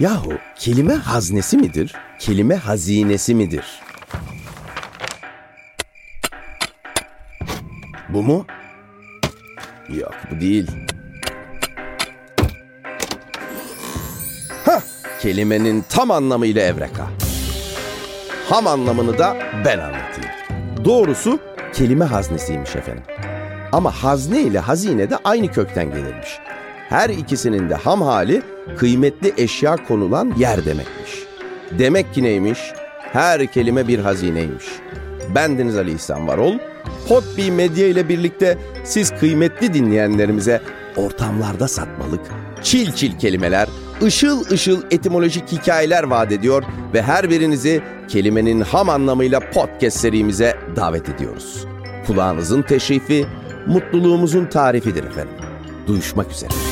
Yahu kelime haznesi midir, kelime hazinesi midir? Bu mu? Yok bu değil. Hah, kelimenin tam anlamıyla evreka. Ham anlamını da ben anlatayım. Doğrusu kelime haznesiymiş efendim. Ama hazne ile hazine de aynı kökten gelirmiş. Her ikisinin de ham hali kıymetli eşya konulan yer demekmiş. Demek ki neymiş? Her kelime bir hazineymiş. Bendeniz Ali İhsan Varol. Podbi Medya ile birlikte siz kıymetli dinleyenlerimize ortamlarda satmalık, çil çil kelimeler, ışıl ışıl etimolojik hikayeler vaat ediyor ve her birinizi kelimenin ham anlamıyla podcast serimize davet ediyoruz. Kulağınızın teşrifi, mutluluğumuzun tarifidir efendim. Duyuşmak üzere.